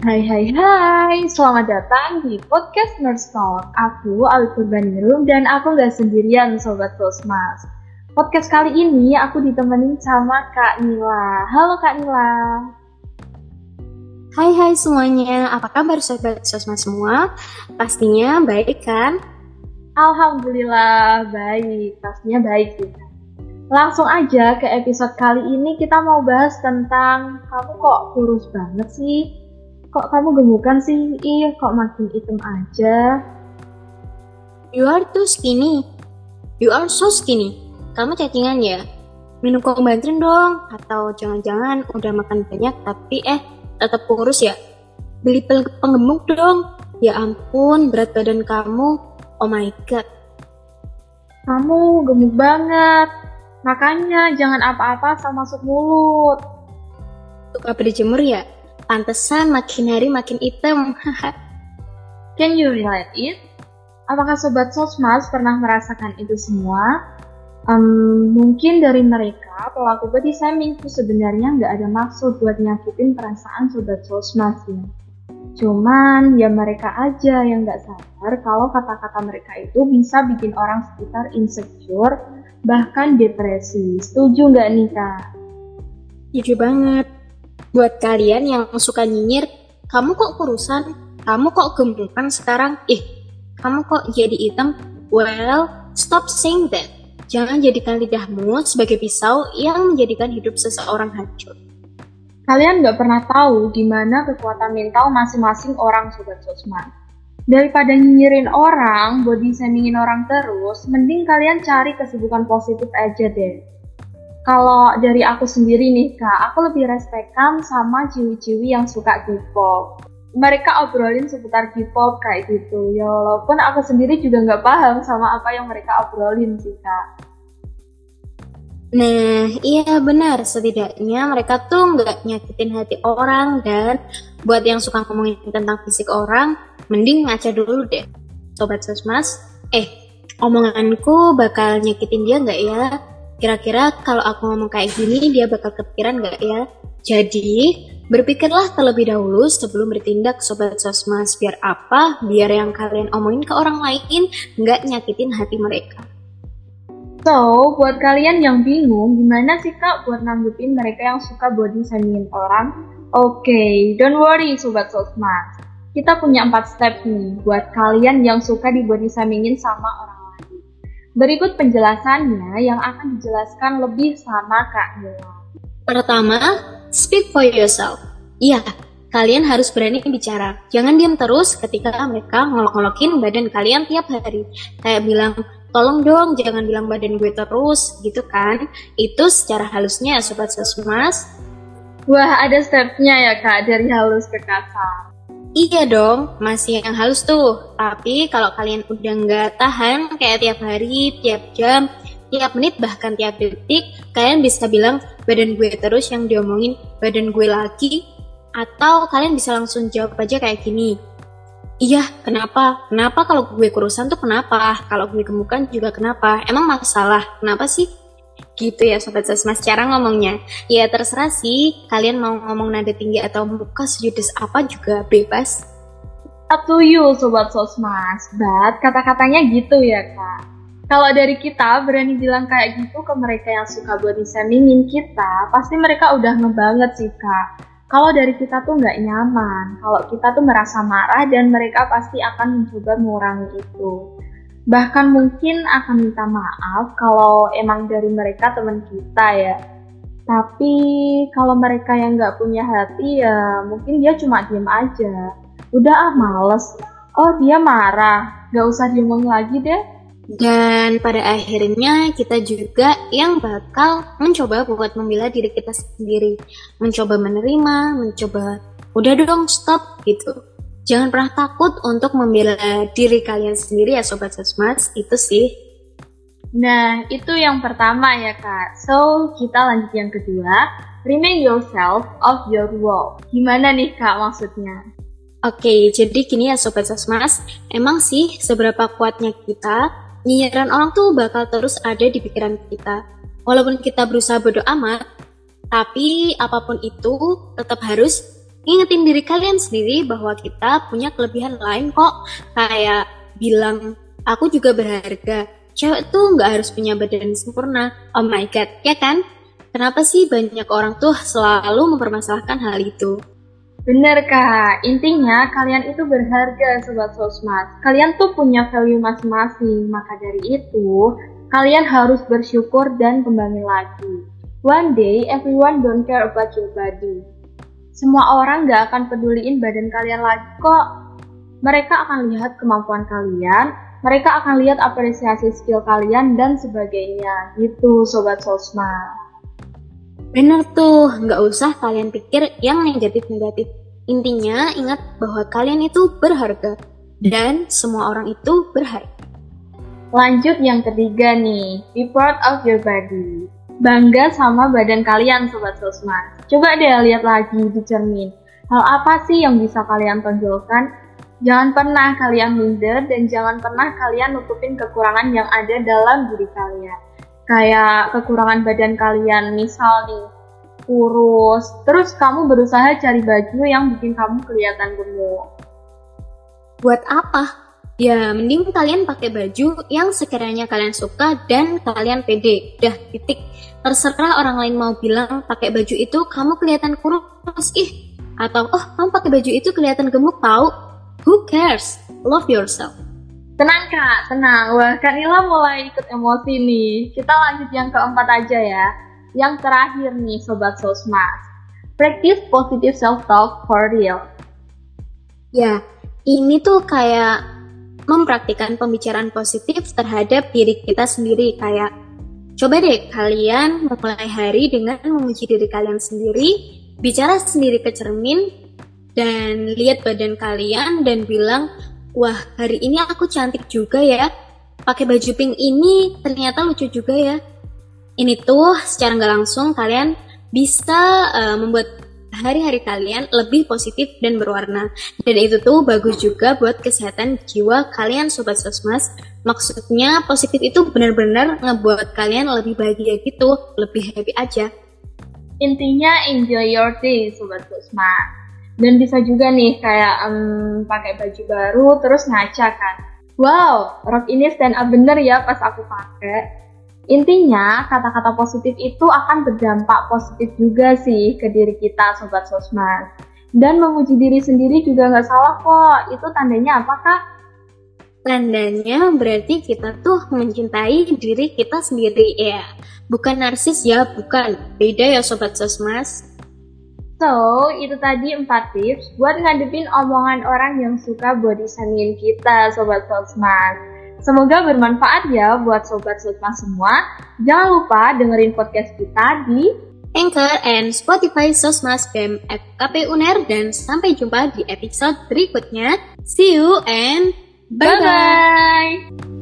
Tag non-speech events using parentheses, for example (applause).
Hai hai hai, selamat datang di podcast Nurse Talk. Aku Alif Purbaningrum dan aku nggak sendirian Sobat Cosmas. Podcast kali ini aku ditemenin sama Kak Nila. Halo Kak Nila. Hai hai semuanya, apa kabar Sobat Sosmas semua? Pastinya baik kan? Alhamdulillah baik, pastinya baik kita. Langsung aja ke episode kali ini kita mau bahas tentang kamu kok kurus banget sih? Kok kamu gemukan sih? Ih, kok makin hitam aja? You are too skinny. You are so skinny. Kamu cacing ya? Minum kombantin dong. Atau jangan-jangan udah makan banyak tapi eh tetap kurus ya? Beli penggemuk dong. Ya ampun, berat badan kamu. Oh my god. Kamu gemuk banget. Makanya jangan apa-apa sama masuk mulut. Suka berjemur ya? Pantesan makin hari makin hitam. (laughs) Can you relate it? Apakah Sobat Sosmas pernah merasakan itu semua? Um, mungkin dari mereka, pelaku body shaming itu sebenarnya nggak ada maksud buat nyakitin perasaan Sobat Sosmas ya. Cuman ya mereka aja yang nggak sadar kalau kata-kata mereka itu bisa bikin orang sekitar insecure, bahkan depresi. Setuju nggak nih kak? Setuju banget. Buat kalian yang suka nyinyir, kamu kok kurusan? Kamu kok gemukan sekarang? Ih, kamu kok jadi hitam? Well, stop saying that. Jangan jadikan lidahmu sebagai pisau yang menjadikan hidup seseorang hancur. Kalian nggak pernah tahu gimana kekuatan mental masing-masing orang sobat sosmed. Daripada nyinyirin orang, body shamingin orang terus, mending kalian cari kesibukan positif aja deh. Kalau dari aku sendiri nih kak, aku lebih respekan sama ciwi-ciwi yang suka K-pop. Mereka obrolin seputar K-pop kayak gitu. Ya walaupun aku sendiri juga nggak paham sama apa yang mereka obrolin sih kak. Nah, iya benar. Setidaknya mereka tuh nggak nyakitin hati orang dan buat yang suka ngomongin tentang fisik orang, mending ngaca dulu deh. Sobat Sosmas, eh, omonganku bakal nyakitin dia nggak ya? Kira-kira kalau aku ngomong kayak gini dia bakal kepikiran gak ya? Jadi, berpikirlah terlebih dahulu sebelum bertindak Sobat Sosmas. Biar apa? Biar yang kalian omongin ke orang lain nggak nyakitin hati mereka. So, buat kalian yang bingung, gimana sih kak buat nanggepin mereka yang suka body shaming orang? Oke, okay, don't worry Sobat Sosmas. Kita punya 4 step nih buat kalian yang suka di body shamingin sama orang Berikut penjelasannya yang akan dijelaskan lebih sama Kak Mila. Pertama, speak for yourself. Iya, kalian harus berani bicara. Jangan diam terus ketika mereka ngolok-ngolokin badan kalian tiap hari. Kayak bilang, tolong dong jangan bilang badan gue terus, gitu kan. Itu secara halusnya Sobat Sesmas. Wah, ada stepnya ya Kak, dari halus ke kasar. Iya dong, masih yang halus tuh. Tapi kalau kalian udah nggak tahan kayak tiap hari, tiap jam, tiap menit, bahkan tiap detik, kalian bisa bilang badan gue terus yang diomongin badan gue lagi. Atau kalian bisa langsung jawab aja kayak gini. Iya, kenapa? Kenapa kalau gue kurusan tuh kenapa? Kalau gue gemukan juga kenapa? Emang masalah? Kenapa sih? Gitu ya Sobat Sosmas cara ngomongnya. Ya terserah sih, kalian mau ngomong nada tinggi atau muka sejudes apa juga bebas. Up to you Sobat Sosmas, but kata-katanya gitu ya Kak. Kalau dari kita berani bilang kayak gitu ke mereka yang suka body shamingin kita, pasti mereka udah ngebanget sih Kak. Kalau dari kita tuh nggak nyaman, kalau kita tuh merasa marah dan mereka pasti akan mencoba mengurangi itu bahkan mungkin akan minta maaf kalau emang dari mereka teman kita ya. Tapi kalau mereka yang nggak punya hati ya mungkin dia cuma diem aja. Udah ah males. Oh dia marah. Nggak usah diomong lagi deh. Dan pada akhirnya kita juga yang bakal mencoba buat membela diri kita sendiri. Mencoba menerima mencoba udah dong stop gitu jangan pernah takut untuk membela diri kalian sendiri ya Sobat Sosmas, itu sih. Nah, itu yang pertama ya Kak. So, kita lanjut yang kedua. Remain yourself of your world. Gimana nih Kak maksudnya? Oke, jadi gini ya Sobat Sosmas, emang sih seberapa kuatnya kita, nyinyiran orang tuh bakal terus ada di pikiran kita. Walaupun kita berusaha bodoh amat, tapi apa pun itu tetap harus Ingetin diri kalian sendiri bahwa kita punya kelebihan lain kok. Kayak bilang, aku juga berharga. Cewek tuh nggak harus punya badan sempurna. Oh my god, ya kan? Kenapa sih banyak orang tuh selalu mempermasalahkan hal itu? Bener kak, intinya kalian itu berharga sobat sosmas. Kalian tuh punya value masing-masing, maka dari itu kalian harus bersyukur dan kembali lagi. One day everyone don't care about your body. Semua orang gak akan peduliin badan kalian lagi kok. Mereka akan lihat kemampuan kalian, mereka akan lihat apresiasi skill kalian dan sebagainya. Gitu sobat sosmas. Bener tuh, nggak usah kalian pikir yang negatif-negatif. Intinya ingat bahwa kalian itu berharga dan semua orang itu berharga. Lanjut yang ketiga nih, be proud of your body. Bangga sama badan kalian Sobat Sosmas. Coba deh lihat lagi di cermin. Hal apa sih yang bisa kalian tonjolkan? Jangan pernah kalian minder dan jangan pernah kalian nutupin kekurangan yang ada dalam diri kalian kayak kekurangan badan kalian misal nih kurus terus kamu berusaha cari baju yang bikin kamu kelihatan gemuk buat apa ya mending kalian pakai baju yang sekiranya kalian suka dan kalian pede dah titik terserah orang lain mau bilang pakai baju itu kamu kelihatan kurus ih atau oh kamu pakai baju itu kelihatan gemuk tau who cares love yourself Tenang kak, tenang. Wah, Kak Nila mulai ikut emosi nih. Kita lanjut yang keempat aja ya. Yang terakhir nih, Sobat Sosmas. Practice positive self-talk for real. Ya, ini tuh kayak mempraktikkan pembicaraan positif terhadap diri kita sendiri. Kayak, coba deh kalian memulai hari dengan memuji diri kalian sendiri, bicara sendiri ke cermin, dan lihat badan kalian dan bilang, wah hari ini aku cantik juga ya. Pakai baju pink ini ternyata lucu juga ya. Ini tuh secara nggak langsung kalian bisa uh, membuat hari-hari kalian lebih positif dan berwarna. Dan itu tuh bagus juga buat kesehatan jiwa kalian sobat sosmas. Maksudnya positif itu benar-benar ngebuat kalian lebih bahagia gitu, lebih happy aja. Intinya enjoy your day sobat sosmas dan bisa juga nih kayak um, pakai baju baru terus ngaca kan wow rok ini stand up bener ya pas aku pakai intinya kata-kata positif itu akan berdampak positif juga sih ke diri kita sobat sosmas. Dan memuji diri sendiri juga nggak salah kok. Itu tandanya apa kak? Tandanya berarti kita tuh mencintai diri kita sendiri ya. Bukan narsis ya bukan. Beda ya sobat sosmas. So, itu tadi 4 tips buat ngadepin omongan orang yang suka body shaming kita, Sobat Sosmas. Semoga bermanfaat ya buat Sobat Sosmas semua. Jangan lupa dengerin podcast kita di Anchor and Spotify Sosmas BEM FKP UNER dan sampai jumpa di episode berikutnya. See you and bye-bye!